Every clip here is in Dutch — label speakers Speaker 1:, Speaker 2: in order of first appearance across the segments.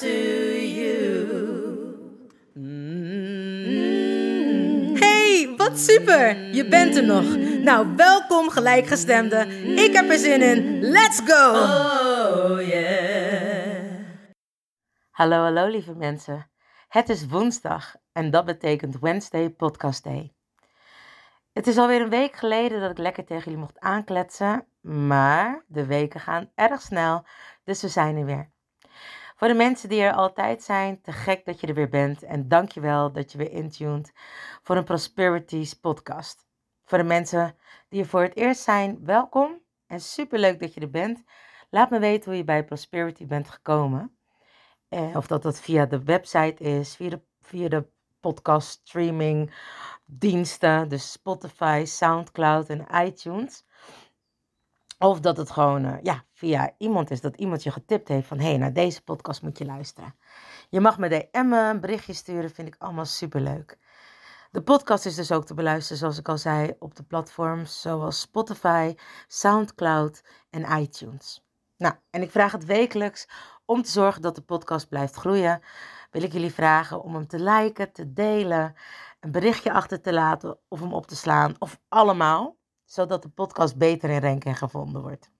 Speaker 1: to you.
Speaker 2: Hey, wat super! Je bent er nog. Nou, welkom gelijkgestemde. Ik heb er zin in. Let's go!
Speaker 1: Oh yeah.
Speaker 3: Hallo, hallo lieve mensen. Het is woensdag en dat betekent Wednesday Podcast Day. Het is alweer een week geleden dat ik lekker tegen jullie mocht aankletsen, maar de weken gaan erg snel, dus we zijn er weer. Voor de mensen die er altijd zijn, te gek dat je er weer bent en dankjewel dat je weer intuned voor een Prosperities podcast. Voor de mensen die er voor het eerst zijn, welkom en superleuk dat je er bent. Laat me weten hoe je bij Prosperity bent gekomen. Eh, of dat dat via de website is, via de, via de podcast streaming diensten, dus Spotify, Soundcloud en iTunes. Of dat het gewoon eh, ja, via iemand is, dat iemand je getipt heeft van hé, hey, naar deze podcast moet je luisteren. Je mag me DM'en, een berichtje sturen, vind ik allemaal superleuk. De podcast is dus ook te beluisteren, zoals ik al zei, op de platforms zoals Spotify, Soundcloud en iTunes. Nou, en ik vraag het wekelijks om te zorgen dat de podcast blijft groeien. Wil ik jullie vragen om hem te liken, te delen, een berichtje achter te laten of hem op te slaan, of allemaal, zodat de podcast beter in ranking gevonden wordt.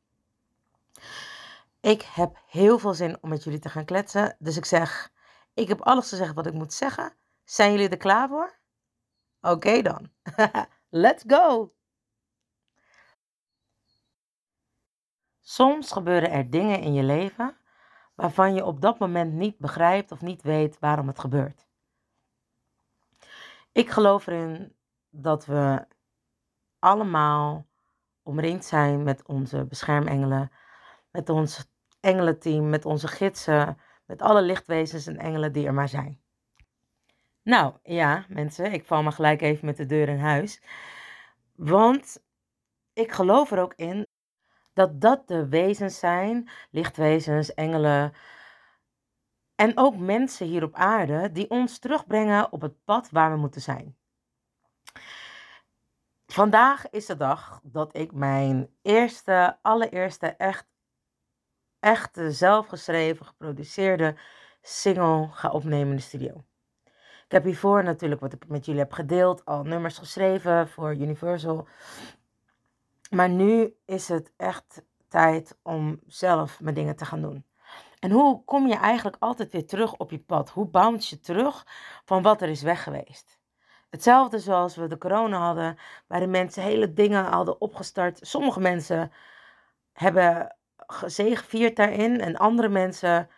Speaker 3: Ik heb heel veel zin om met jullie te gaan kletsen, dus ik zeg, ik heb alles te zeggen wat ik moet zeggen. Zijn jullie er klaar voor? Oké dan. Let's go! Soms gebeuren er dingen in je leven waarvan je op dat moment niet begrijpt of niet weet waarom het gebeurt. Ik geloof erin dat we allemaal omringd zijn met onze beschermengelen, met ons engelenteam, met onze gidsen, met alle lichtwezens en engelen die er maar zijn. Nou ja, mensen, ik val maar gelijk even met de deur in huis. Want ik geloof er ook in dat dat de wezens zijn, lichtwezens, engelen en ook mensen hier op aarde die ons terugbrengen op het pad waar we moeten zijn. Vandaag is de dag dat ik mijn eerste, allereerste echt, echte zelfgeschreven, geproduceerde single ga opnemen in de studio. Ik heb hiervoor natuurlijk wat ik met jullie heb gedeeld, al nummers geschreven voor Universal. Maar nu is het echt tijd om zelf mijn dingen te gaan doen. En hoe kom je eigenlijk altijd weer terug op je pad? Hoe bounce je terug van wat er is weg geweest? Hetzelfde zoals we de corona hadden, waarin mensen hele dingen hadden opgestart. Sommige mensen hebben gezegevierd daarin en andere mensen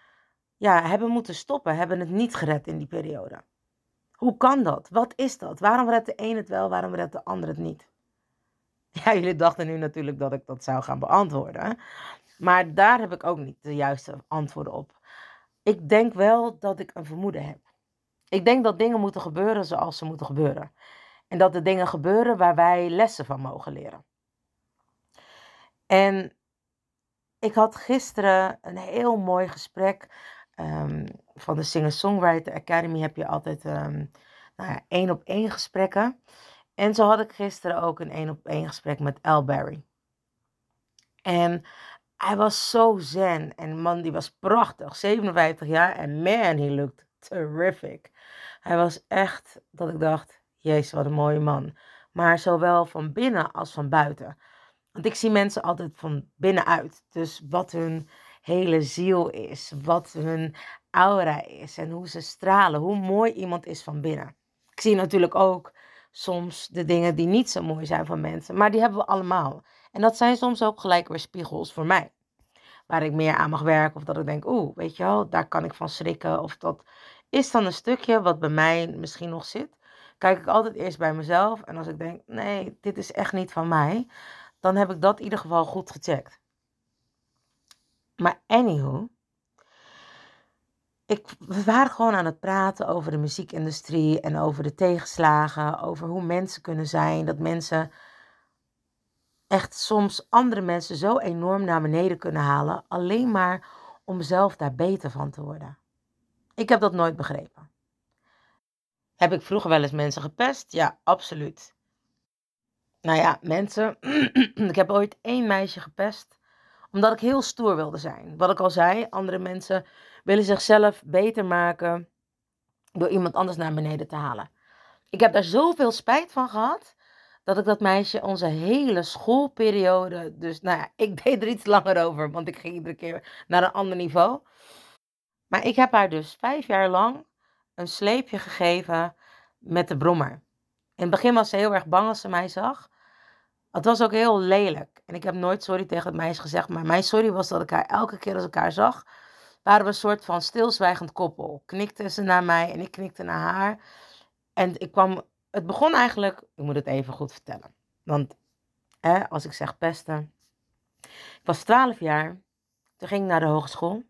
Speaker 3: ja, hebben moeten stoppen, hebben het niet gered in die periode. Hoe kan dat? Wat is dat? Waarom redt de een het wel, waarom redt de ander het niet? Ja, jullie dachten nu natuurlijk dat ik dat zou gaan beantwoorden. Maar daar heb ik ook niet de juiste antwoorden op. Ik denk wel dat ik een vermoeden heb. Ik denk dat dingen moeten gebeuren zoals ze moeten gebeuren. En dat de dingen gebeuren waar wij lessen van mogen leren. En ik had gisteren een heel mooi gesprek. Um, van de Singer-Songwriter Academy heb je altijd um, nou ja, één op één gesprekken. En zo had ik gisteren ook een één op één gesprek met Al Barry. En hij was zo zen. En man, die was prachtig. 57 jaar. En man, he looked terrific. Hij was echt dat ik dacht, jezus, wat een mooie man. Maar zowel van binnen als van buiten. Want ik zie mensen altijd van binnenuit. Dus wat hun hele ziel is, wat hun aura is en hoe ze stralen, hoe mooi iemand is van binnen. Ik zie natuurlijk ook soms de dingen die niet zo mooi zijn van mensen, maar die hebben we allemaal. En dat zijn soms ook gelijk weer spiegels voor mij. Waar ik meer aan mag werken of dat ik denk, oeh, weet je wel, daar kan ik van schrikken. Of dat is dan een stukje wat bij mij misschien nog zit. Kijk ik altijd eerst bij mezelf en als ik denk, nee, dit is echt niet van mij, dan heb ik dat in ieder geval goed gecheckt. Maar anywho, ik, we waren gewoon aan het praten over de muziekindustrie en over de tegenslagen, over hoe mensen kunnen zijn, dat mensen echt soms andere mensen zo enorm naar beneden kunnen halen, alleen maar om zelf daar beter van te worden. Ik heb dat nooit begrepen. Heb ik vroeger wel eens mensen gepest? Ja, absoluut. Nou ja, mensen, ik heb ooit één meisje gepest omdat ik heel stoer wilde zijn. Wat ik al zei, andere mensen willen zichzelf beter maken door iemand anders naar beneden te halen. Ik heb daar zoveel spijt van gehad dat ik dat meisje onze hele schoolperiode, dus nou ja, ik deed er iets langer over, want ik ging iedere keer naar een ander niveau. Maar ik heb haar dus vijf jaar lang een sleepje gegeven met de brommer. In het begin was ze heel erg bang als ze mij zag. Het was ook heel lelijk. En ik heb nooit sorry tegen het meisje gezegd. Maar mijn sorry was dat ik haar elke keer als ik haar zag, waren we een soort van stilzwijgend koppel. Knikte ze naar mij en ik knikte naar haar. En ik kwam, het begon eigenlijk, ik moet het even goed vertellen. Want hè, als ik zeg pesten. Ik was 12 jaar. Toen ging ik naar de hogeschool.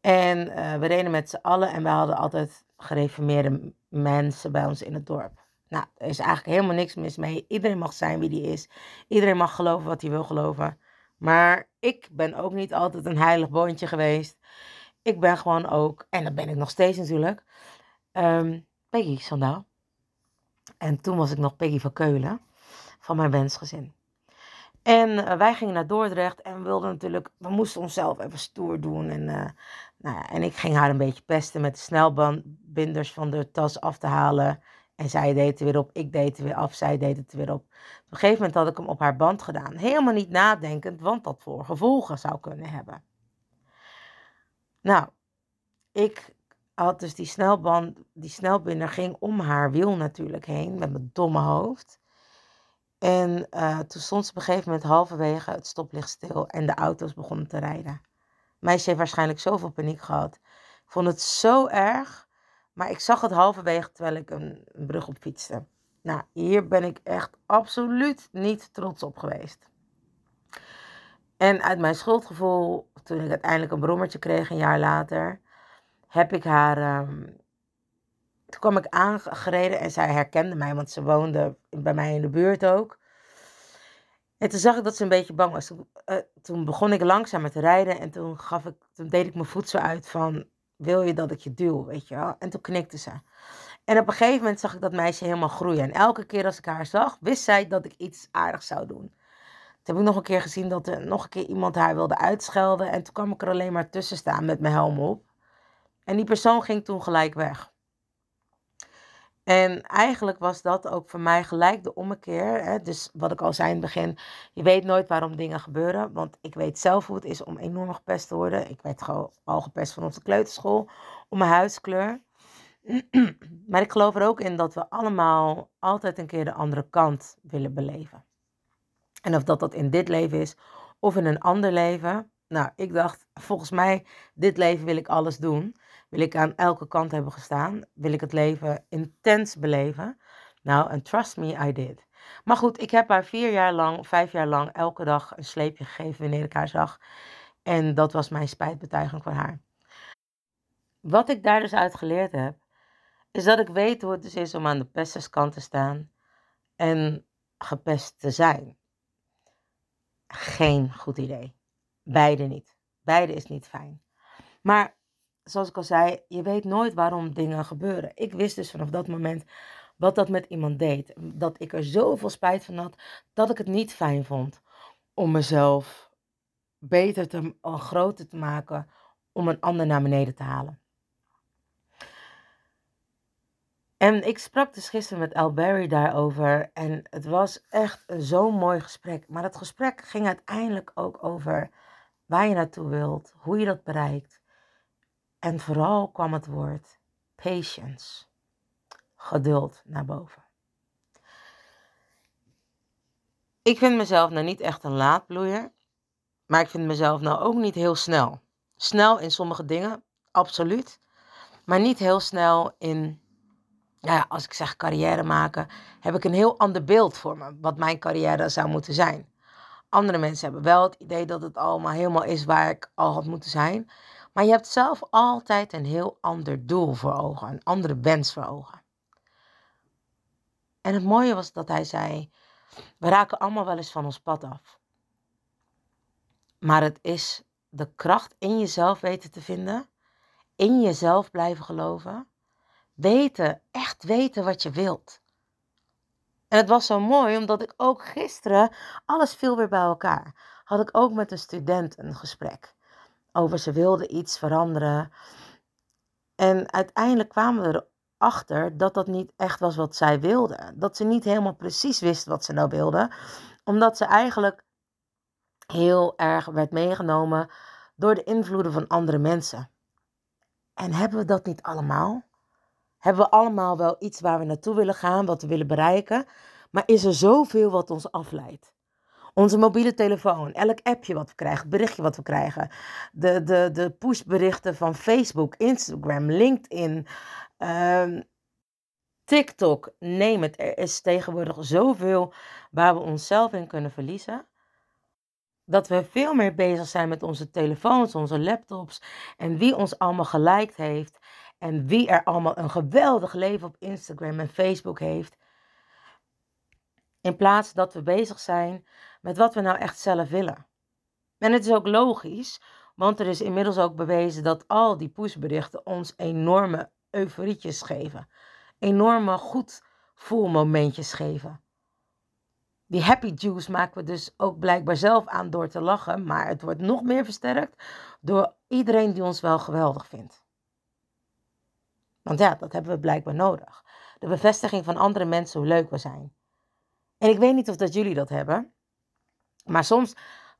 Speaker 3: En uh, we reden met z'n allen en we hadden altijd gereformeerde mensen bij ons in het dorp. Nou, er is eigenlijk helemaal niks mis mee. Iedereen mag zijn wie die is. Iedereen mag geloven wat hij wil geloven. Maar ik ben ook niet altijd een heilig boontje geweest. Ik ben gewoon ook, en dat ben ik nog steeds natuurlijk, um, Peggy Sandaal. En toen was ik nog Peggy van Keulen, van mijn wensgezin. En uh, wij gingen naar Dordrecht en we wilden natuurlijk, we moesten onszelf even stoer doen. En, uh, nou ja, en ik ging haar een beetje pesten met de snelbandbinders van de tas af te halen. En zij deed het weer op, ik deed het weer af, zij deed het weer op. Op een gegeven moment had ik hem op haar band gedaan. Helemaal niet nadenkend, want dat voor gevolgen zou kunnen hebben. Nou, ik had dus die snelband, die snelbinder ging om haar wiel natuurlijk heen met mijn domme hoofd. En uh, toen stond ze op een gegeven moment halverwege het stoplicht stil en de auto's begonnen te rijden. Meisje heeft waarschijnlijk zoveel paniek gehad. Ik vond het zo erg maar ik zag het halverwege terwijl ik een, brug op fietste. Nou, hier ben ik echt absoluut niet trots op geweest. En uit mijn schuldgevoel, toen ik uiteindelijk een brommertje kreeg een jaar later, heb ik haar. Um, toen kwam ik aangereden en zij herkende mij, want ze woonde bij mij in de buurt ook. En toen zag ik dat ze een beetje bang was. Toen, toen begon ik langzaam met rijden en toen, gaf ik, toen deed ik mijn voet zo uit van wil je dat ik je duw, weet je wel? En toen knikte ze. En op een gegeven moment zag ik dat meisje helemaal groeien. En elke keer als ik haar zag, wist zij dat ik iets aardigs zou doen. Toen heb ik nog een keer gezien dat er nog een keer iemand haar wilde uitschelden. En toen kwam ik er alleen maar tussen staan met mijn helm op. En die persoon ging toen gelijk weg. En eigenlijk was dat ook voor mij gelijk de ommekeer. Hè? Dus wat ik al zei in het begin, je weet nooit waarom dingen gebeuren. Want ik weet zelf hoe het is om enorm gepest te worden. Ik werd gewoon al gepest vanaf de kleuterschool om mijn huidskleur. maar ik geloof er ook in dat we allemaal altijd een keer de andere kant willen beleven. En of dat dat in dit leven is of in een ander leven. Nou, ik dacht, volgens mij, dit leven wil ik alles doen. Wil ik aan elke kant hebben gestaan? Wil ik het leven intens beleven? Nou, en trust me, I did. Maar goed, ik heb haar vier jaar lang, vijf jaar lang, elke dag een sleepje gegeven wanneer ik haar zag. En dat was mijn spijtbetuiging voor haar. Wat ik daar dus uit geleerd heb, is dat ik weet hoe het dus is om aan de pesterskant te staan en gepest te zijn. Geen goed idee. Beide niet. Beide is niet fijn. Maar zoals ik al zei, je weet nooit waarom dingen gebeuren. Ik wist dus vanaf dat moment wat dat met iemand deed. Dat ik er zoveel spijt van had dat ik het niet fijn vond om mezelf beter te, groter te maken om een ander naar beneden te halen. En ik sprak dus gisteren met Al daarover en het was echt zo'n mooi gesprek. Maar het gesprek ging uiteindelijk ook over waar je naartoe wilt, hoe je dat bereikt. En vooral kwam het woord patience, geduld naar boven. Ik vind mezelf nou niet echt een laadbloeier, maar ik vind mezelf nou ook niet heel snel. Snel in sommige dingen, absoluut. Maar niet heel snel in, ja, als ik zeg carrière maken, heb ik een heel ander beeld voor me, wat mijn carrière zou moeten zijn. Andere mensen hebben wel het idee dat het allemaal helemaal is waar ik al had moeten zijn. Maar je hebt zelf altijd een heel ander doel voor ogen, een andere wens voor ogen. En het mooie was dat hij zei: We raken allemaal wel eens van ons pad af. Maar het is de kracht in jezelf weten te vinden, in jezelf blijven geloven, weten, echt weten wat je wilt. En het was zo mooi, omdat ik ook gisteren, alles viel weer bij elkaar, had ik ook met een student een gesprek over ze wilde iets veranderen. En uiteindelijk kwamen we erachter dat dat niet echt was wat zij wilde. Dat ze niet helemaal precies wist wat ze nou wilde, omdat ze eigenlijk heel erg werd meegenomen door de invloeden van andere mensen. En hebben we dat niet allemaal? Hebben we allemaal wel iets waar we naartoe willen gaan, wat we willen bereiken? Maar is er zoveel wat ons afleidt? Onze mobiele telefoon, elk appje wat we krijgen, berichtje wat we krijgen, de, de, de pushberichten van Facebook, Instagram, LinkedIn, uh, TikTok, neem het. Er is tegenwoordig zoveel waar we onszelf in kunnen verliezen. Dat we veel meer bezig zijn met onze telefoons, onze laptops en wie ons allemaal geliked heeft en wie er allemaal een geweldig leven op Instagram en Facebook heeft. In plaats dat we bezig zijn met wat we nou echt zelf willen. En het is ook logisch, want er is inmiddels ook bewezen dat al die pushberichten ons enorme euforietjes geven. Enorme goed voelmomentjes geven. Die happy juice maken we dus ook blijkbaar zelf aan door te lachen, maar het wordt nog meer versterkt door iedereen die ons wel geweldig vindt. Want ja, dat hebben we blijkbaar nodig. De bevestiging van andere mensen hoe leuk we zijn. En ik weet niet of dat jullie dat hebben. Maar soms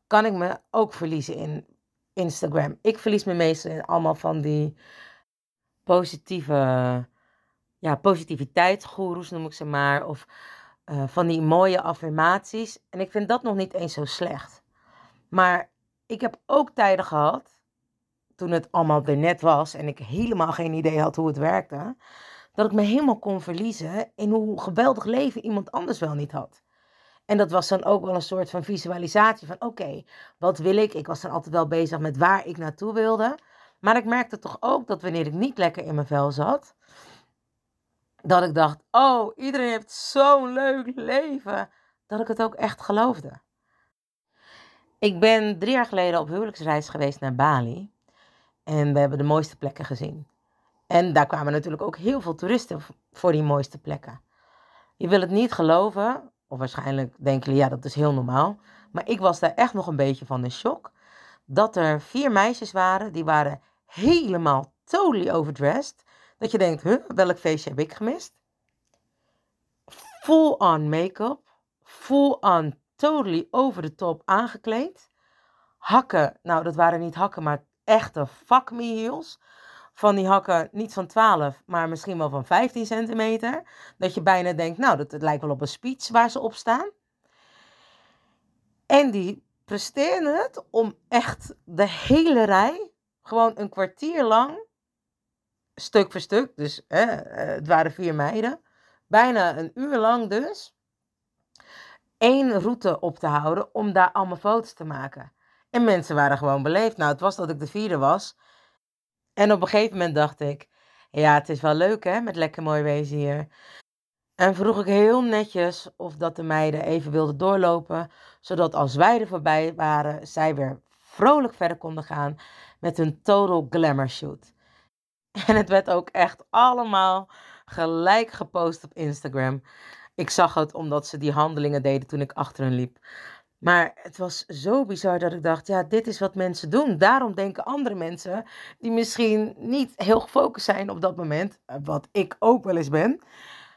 Speaker 3: kan ik me ook verliezen in Instagram. Ik verlies me meestal in allemaal van die positieve, ja, positiviteitsgoeroes noem ik ze maar. Of uh, van die mooie affirmaties. En ik vind dat nog niet eens zo slecht. Maar ik heb ook tijden gehad, toen het allemaal er net was en ik helemaal geen idee had hoe het werkte, dat ik me helemaal kon verliezen in hoe geweldig leven iemand anders wel niet had. En dat was dan ook wel een soort van visualisatie van oké, wat wil ik? Ik was dan altijd wel bezig met waar ik naartoe wilde. Maar ik merkte toch ook dat wanneer ik niet lekker in mijn vel zat, dat ik dacht, oh, iedereen heeft zo'n leuk leven, dat ik het ook echt geloofde. Ik ben drie jaar geleden op huwelijksreis geweest naar Bali. En we hebben de mooiste plekken gezien. En daar kwamen natuurlijk ook heel veel toeristen voor die mooiste plekken. Je wil het niet geloven, of waarschijnlijk denken jullie, ja, dat is heel normaal. Maar ik was daar echt nog een beetje van in shock. Dat er vier meisjes waren, die waren helemaal totally overdressed. Dat je denkt, huh, welk feestje heb ik gemist? Full on make-up. Full on totally over the top aangekleed. Hakken, nou dat waren niet hakken, maar echte fuck me heels van die hakken niet van 12, maar misschien wel van 15 centimeter. Dat je bijna denkt, nou, dat het lijkt wel op een speech waar ze op staan. En die presteerden het om echt de hele rij, gewoon een kwartier lang, stuk voor stuk, dus hè, eh, het waren vier meiden, bijna een uur lang dus, één route op te houden om daar allemaal foto's te maken. En mensen waren gewoon beleefd. Nou, het was dat ik de vierde was. En op een gegeven moment dacht ik, ja, het is wel leuk hè, met lekker mooi wezen hier. En vroeg ik heel netjes of dat de meiden even wilden doorlopen, zodat als wij er voorbij waren, zij weer vrolijk verder konden gaan met hun total glamour shoot. En het werd ook echt allemaal gelijk gepost op Instagram. Ik zag het omdat ze die handelingen deden toen ik achter hen liep. Maar het was zo bizar dat ik dacht, ja, dit is wat mensen doen. Daarom denken andere mensen, die misschien niet heel gefocust zijn op dat moment, eh, wat ik ook wel eens ben,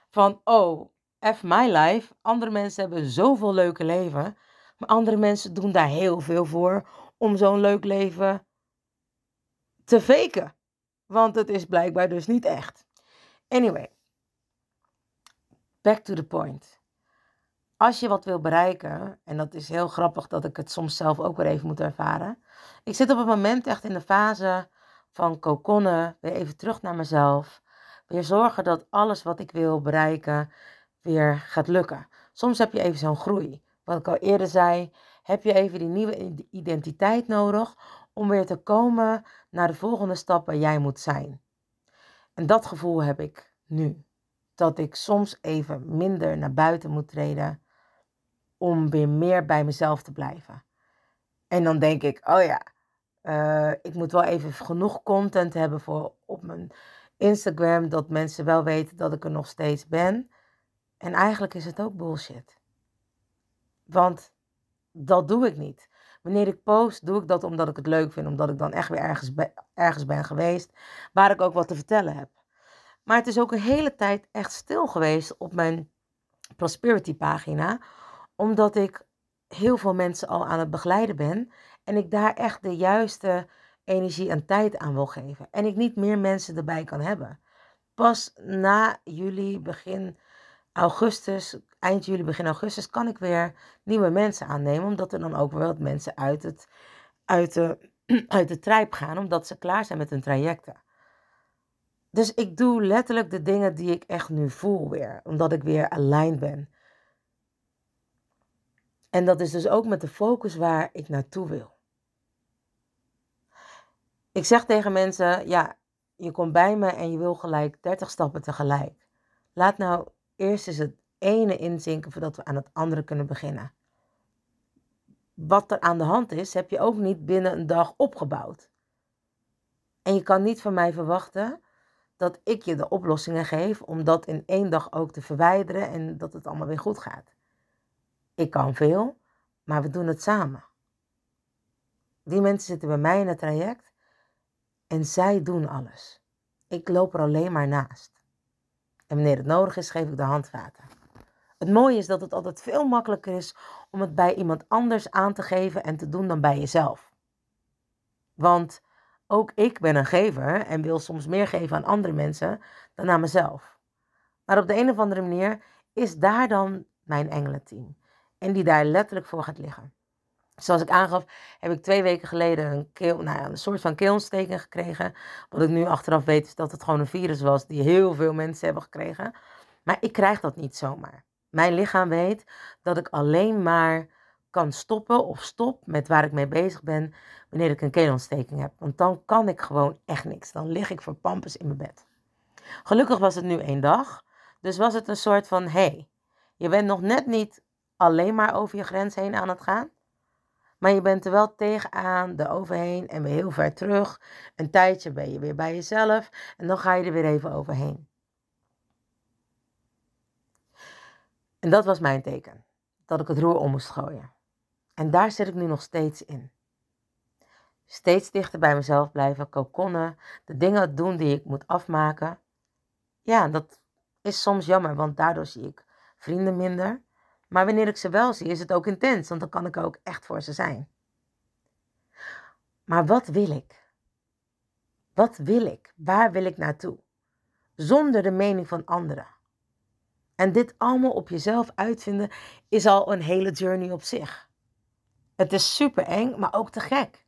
Speaker 3: van, oh, F my life. Andere mensen hebben zoveel leuke leven, maar andere mensen doen daar heel veel voor om zo'n leuk leven te faken. Want het is blijkbaar dus niet echt. Anyway, back to the point. Als je wat wil bereiken, en dat is heel grappig dat ik het soms zelf ook weer even moet ervaren. Ik zit op het moment echt in de fase van kokonnen, weer even terug naar mezelf. Weer zorgen dat alles wat ik wil bereiken weer gaat lukken. Soms heb je even zo'n groei. Wat ik al eerder zei, heb je even die nieuwe identiteit nodig om weer te komen naar de volgende stap waar jij moet zijn. En dat gevoel heb ik nu. Dat ik soms even minder naar buiten moet treden om weer meer bij mezelf te blijven. En dan denk ik, oh ja, uh, ik moet wel even genoeg content hebben voor op mijn Instagram, dat mensen wel weten dat ik er nog steeds ben. En eigenlijk is het ook bullshit. Want dat doe ik niet. Wanneer ik post, doe ik dat omdat ik het leuk vind, omdat ik dan echt weer ergens, ergens ben geweest waar ik ook wat te vertellen heb. Maar het is ook een hele tijd echt stil geweest op mijn Prosperity pagina, omdat ik heel veel mensen al aan het begeleiden ben en ik daar echt de juiste energie en tijd aan wil geven. En ik niet meer mensen erbij kan hebben. Pas na juli, begin augustus, eind juli, begin augustus, kan ik weer nieuwe mensen aannemen. Omdat er dan ook weer wat mensen uit, het, uit, de, uit de trijp gaan, omdat ze klaar zijn met hun trajecten. Dus ik doe letterlijk de dingen die ik echt nu voel weer, omdat ik weer aligned ben. En dat is dus ook met de focus waar ik naartoe wil. Ik zeg tegen mensen, ja, je komt bij me en je wil gelijk 30 stappen tegelijk. Laat nou eerst eens het ene inzinken voordat we aan het andere kunnen beginnen. Wat er aan de hand is, heb je ook niet binnen een dag opgebouwd. En je kan niet van mij verwachten dat ik je de oplossingen geef om dat in één dag ook te verwijderen en dat het allemaal weer goed gaat. Ik kan veel, maar we doen het samen. Die mensen zitten bij mij in het traject en zij doen alles. Ik loop er alleen maar naast. En wanneer het nodig is, geef ik de handvaten. Het mooie is dat het altijd veel makkelijker is om het bij iemand anders aan te geven en te doen dan bij jezelf. Want ook ik ben een gever en wil soms meer geven aan andere mensen dan aan mezelf. Maar op de een of andere manier is daar dan mijn engelenteam. En die daar letterlijk voor gaat liggen. Zoals ik aangaf, heb ik twee weken geleden een, keel, nou ja, een soort van keelontsteking gekregen. Wat ik nu achteraf weet is dat het gewoon een virus was die heel veel mensen hebben gekregen. Maar ik krijg dat niet zomaar. Mijn lichaam weet dat ik alleen maar kan stoppen of stop met waar ik mee bezig ben wanneer ik een keelontsteking heb. Want dan kan ik gewoon echt niks. Dan lig ik voor pampus in mijn bed. Gelukkig was het nu één dag. Dus was het een soort van, hey, je bent nog net niet alleen maar over je grens heen aan het gaan. Maar je bent er wel tegenaan, de overheen en weer heel ver terug. Een tijdje ben je weer bij jezelf en dan ga je er weer even overheen. En dat was mijn teken, dat ik het roer om moest gooien. En daar zit ik nu nog steeds in. Steeds dichter bij mezelf blijven, kokonnen, de dingen doen die ik moet afmaken. Ja, dat is soms jammer, want daardoor zie ik vrienden minder. Maar wanneer ik ze wel zie, is het ook intens, want dan kan ik ook echt voor ze zijn. Maar wat wil ik? Wat wil ik? Waar wil ik naartoe? Zonder de mening van anderen. En dit allemaal op jezelf uitvinden is al een hele journey op zich. Het is super eng, maar ook te gek.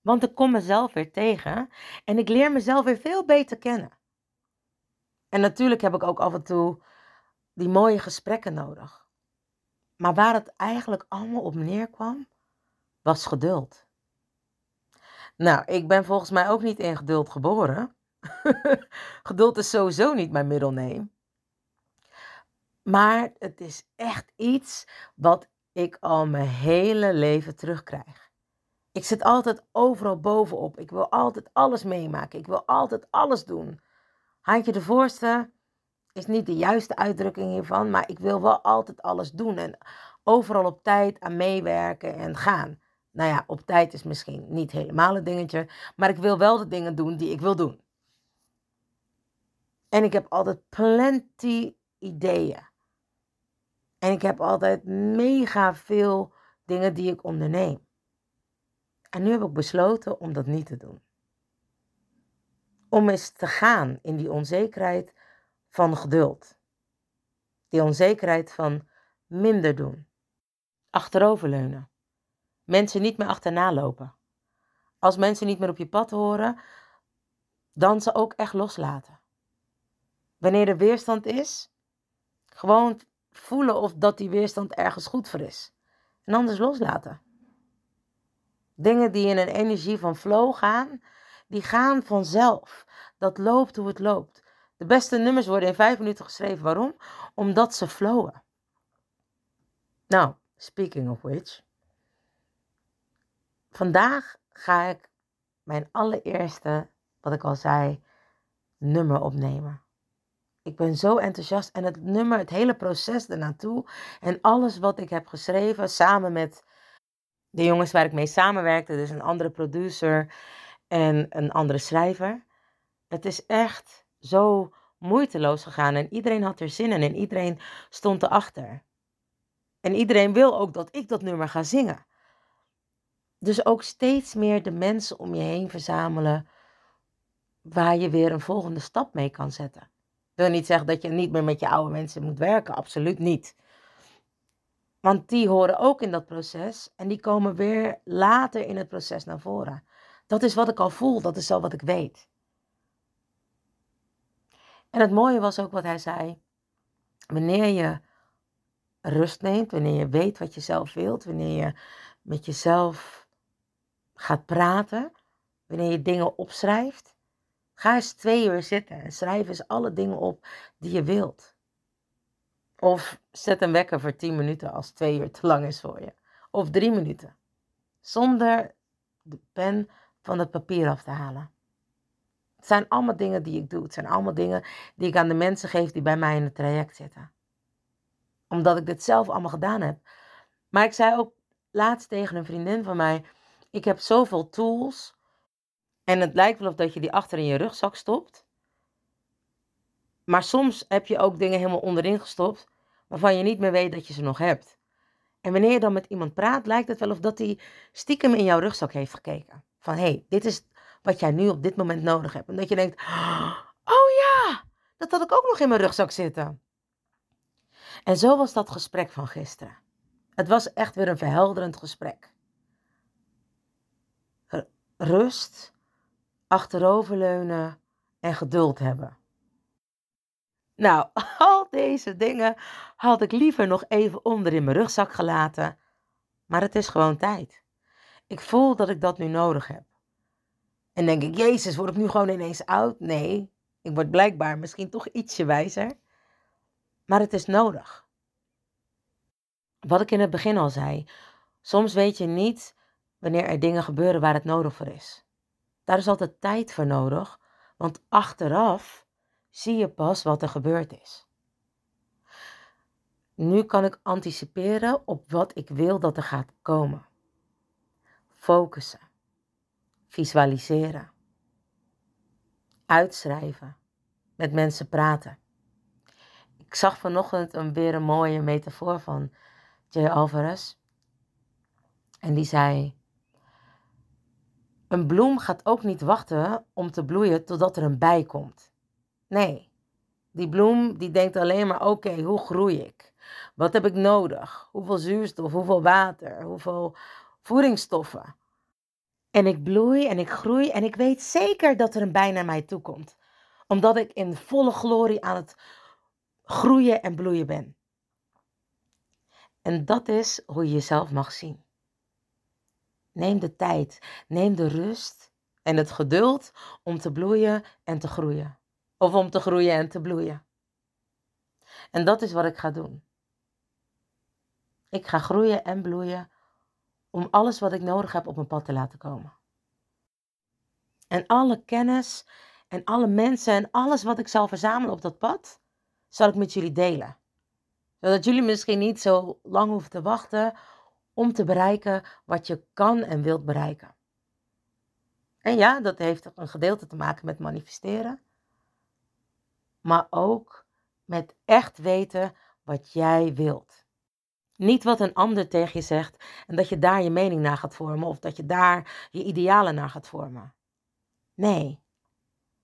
Speaker 3: Want ik kom mezelf weer tegen en ik leer mezelf weer veel beter kennen. En natuurlijk heb ik ook af en toe die mooie gesprekken nodig. Maar waar het eigenlijk allemaal op neerkwam, was geduld. Nou, ik ben volgens mij ook niet in geduld geboren. geduld is sowieso niet mijn middelneem. Maar het is echt iets wat ik al mijn hele leven terugkrijg. Ik zit altijd overal bovenop. Ik wil altijd alles meemaken. Ik wil altijd alles doen. Handje de voorste, is niet de juiste uitdrukking hiervan, maar ik wil wel altijd alles doen en overal op tijd aan meewerken en gaan. Nou ja, op tijd is misschien niet helemaal het dingetje, maar ik wil wel de dingen doen die ik wil doen. En ik heb altijd plenty ideeën. En ik heb altijd mega veel dingen die ik onderneem. En nu heb ik besloten om dat niet te doen. Om eens te gaan in die onzekerheid van geduld. Die onzekerheid van minder doen. Achteroverleunen. Mensen niet meer achterna lopen. Als mensen niet meer op je pad horen, dan ze ook echt loslaten. Wanneer er weerstand is, gewoon voelen of dat die weerstand ergens goed voor is. En anders loslaten. Dingen die in een energie van flow gaan, die gaan vanzelf. Dat loopt hoe het loopt. De beste nummers worden in vijf minuten geschreven. Waarom? Omdat ze flowen. Nou, speaking of which. Vandaag ga ik mijn allereerste, wat ik al zei, nummer opnemen. Ik ben zo enthousiast en het nummer, het hele proces ernaartoe en alles wat ik heb geschreven samen met de jongens waar ik mee samenwerkte, dus een andere producer en een andere schrijver. Het is echt zo moeiteloos gegaan en iedereen had er zin in en iedereen stond erachter. En iedereen wil ook dat ik dat nummer ga zingen. Dus ook steeds meer de mensen om je heen verzamelen waar je weer een volgende stap mee kan zetten. Wil niet zeggen dat je niet meer met je oude mensen moet werken, absoluut niet. Want die horen ook in dat proces en die komen weer later in het proces naar voren. Dat is wat ik al voel, dat is al wat ik weet. En het mooie was ook wat hij zei. Wanneer je rust neemt, wanneer je weet wat je zelf wilt, wanneer je met jezelf gaat praten, wanneer je dingen opschrijft, ga eens twee uur zitten en schrijf eens alle dingen op die je wilt. Of zet een wekker voor 10 minuten als twee uur te lang is voor je. Of drie minuten. Zonder de pen van het papier af te halen. Het zijn allemaal dingen die ik doe. Het zijn allemaal dingen die ik aan de mensen geef die bij mij in het traject zitten. Omdat ik dit zelf allemaal gedaan heb. Maar ik zei ook laatst tegen een vriendin van mij: Ik heb zoveel tools. En het lijkt wel of dat je die achter in je rugzak stopt. Maar soms heb je ook dingen helemaal onderin gestopt waarvan je niet meer weet dat je ze nog hebt. En wanneer je dan met iemand praat, lijkt het wel of dat hij stiekem in jouw rugzak heeft gekeken. Van hé, hey, dit is wat jij nu op dit moment nodig hebt. En dat je denkt, oh ja, dat had ik ook nog in mijn rugzak zitten. En zo was dat gesprek van gisteren. Het was echt weer een verhelderend gesprek. Rust, achteroverleunen en geduld hebben. Nou, al deze dingen had ik liever nog even onder in mijn rugzak gelaten. Maar het is gewoon tijd. Ik voel dat ik dat nu nodig heb. En denk ik, Jezus, word ik nu gewoon ineens oud? Nee, ik word blijkbaar misschien toch ietsje wijzer. Maar het is nodig. Wat ik in het begin al zei, soms weet je niet wanneer er dingen gebeuren waar het nodig voor is. Daar is altijd tijd voor nodig, want achteraf zie je pas wat er gebeurd is. Nu kan ik anticiperen op wat ik wil dat er gaat komen. Focussen. Visualiseren. Uitschrijven. Met mensen praten. Ik zag vanochtend een, weer een mooie metafoor van Jay Alvarez. En die zei: Een bloem gaat ook niet wachten om te bloeien totdat er een bij komt. Nee, die bloem die denkt alleen maar: oké, hoe groei ik? Wat heb ik nodig? Hoeveel zuurstof, hoeveel water, hoeveel voedingsstoffen? En ik bloei en ik groei en ik weet zeker dat er een bij naar mij toe komt. Omdat ik in volle glorie aan het groeien en bloeien ben. En dat is hoe je jezelf mag zien. Neem de tijd, neem de rust en het geduld om te bloeien en te groeien. Of om te groeien en te bloeien. En dat is wat ik ga doen. Ik ga groeien en bloeien om alles wat ik nodig heb op mijn pad te laten komen. En alle kennis en alle mensen en alles wat ik zal verzamelen op dat pad, zal ik met jullie delen. Zodat jullie misschien niet zo lang hoeven te wachten om te bereiken wat je kan en wilt bereiken. En ja, dat heeft een gedeelte te maken met manifesteren maar ook met echt weten wat jij wilt. Niet wat een ander tegen je zegt en dat je daar je mening naar gaat vormen of dat je daar je idealen naar gaat vormen. Nee.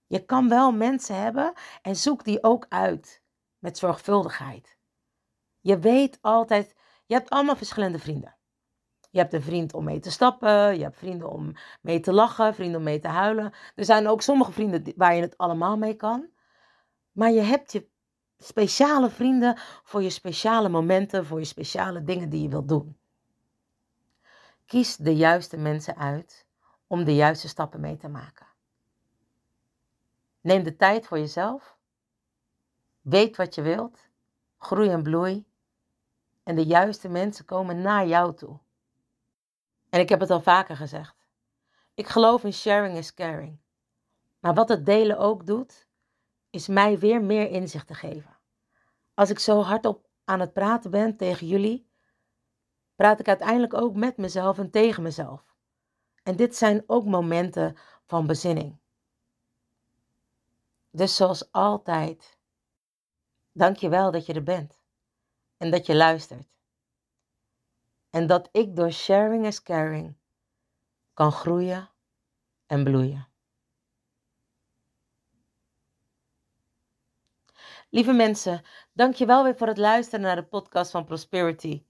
Speaker 3: Je kan wel mensen hebben en zoek die ook uit met zorgvuldigheid. Je weet altijd, je hebt allemaal verschillende vrienden. Je hebt een vriend om mee te stappen, je hebt vrienden om mee te lachen, vrienden om mee te huilen. Er zijn ook sommige vrienden waar je het allemaal mee kan. Maar je hebt je speciale vrienden voor je speciale momenten, voor je speciale dingen die je wilt doen. Kies de juiste mensen uit om de juiste stappen mee te maken. Neem de tijd voor jezelf. Weet wat je wilt. Groei en bloei. En de juiste mensen komen naar jou toe. En ik heb het al vaker gezegd. Ik geloof in sharing is caring. Maar wat het delen ook doet, is mij weer meer inzicht te geven. Als ik zo hardop aan het praten ben tegen jullie, praat ik uiteindelijk ook met mezelf en tegen mezelf. En dit zijn ook momenten van bezinning. Dus zoals altijd, dank je wel dat je er bent en dat je luistert. En dat ik door sharing is caring kan groeien en bloeien. Lieve mensen, dank je wel weer voor het luisteren naar de podcast van Prosperity.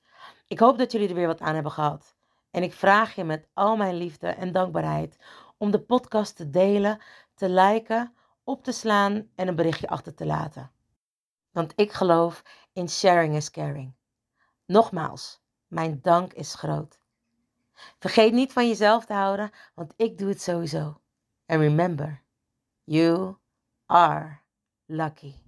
Speaker 3: Ik hoop dat jullie er weer wat aan hebben gehad. En ik vraag je met al mijn liefde en dankbaarheid om de podcast te delen, te liken, op te slaan en een berichtje achter te laten. Want ik geloof in sharing is caring. Nogmaals, mijn dank is groot. Vergeet niet van jezelf te houden, want ik doe het sowieso. And remember, you are lucky.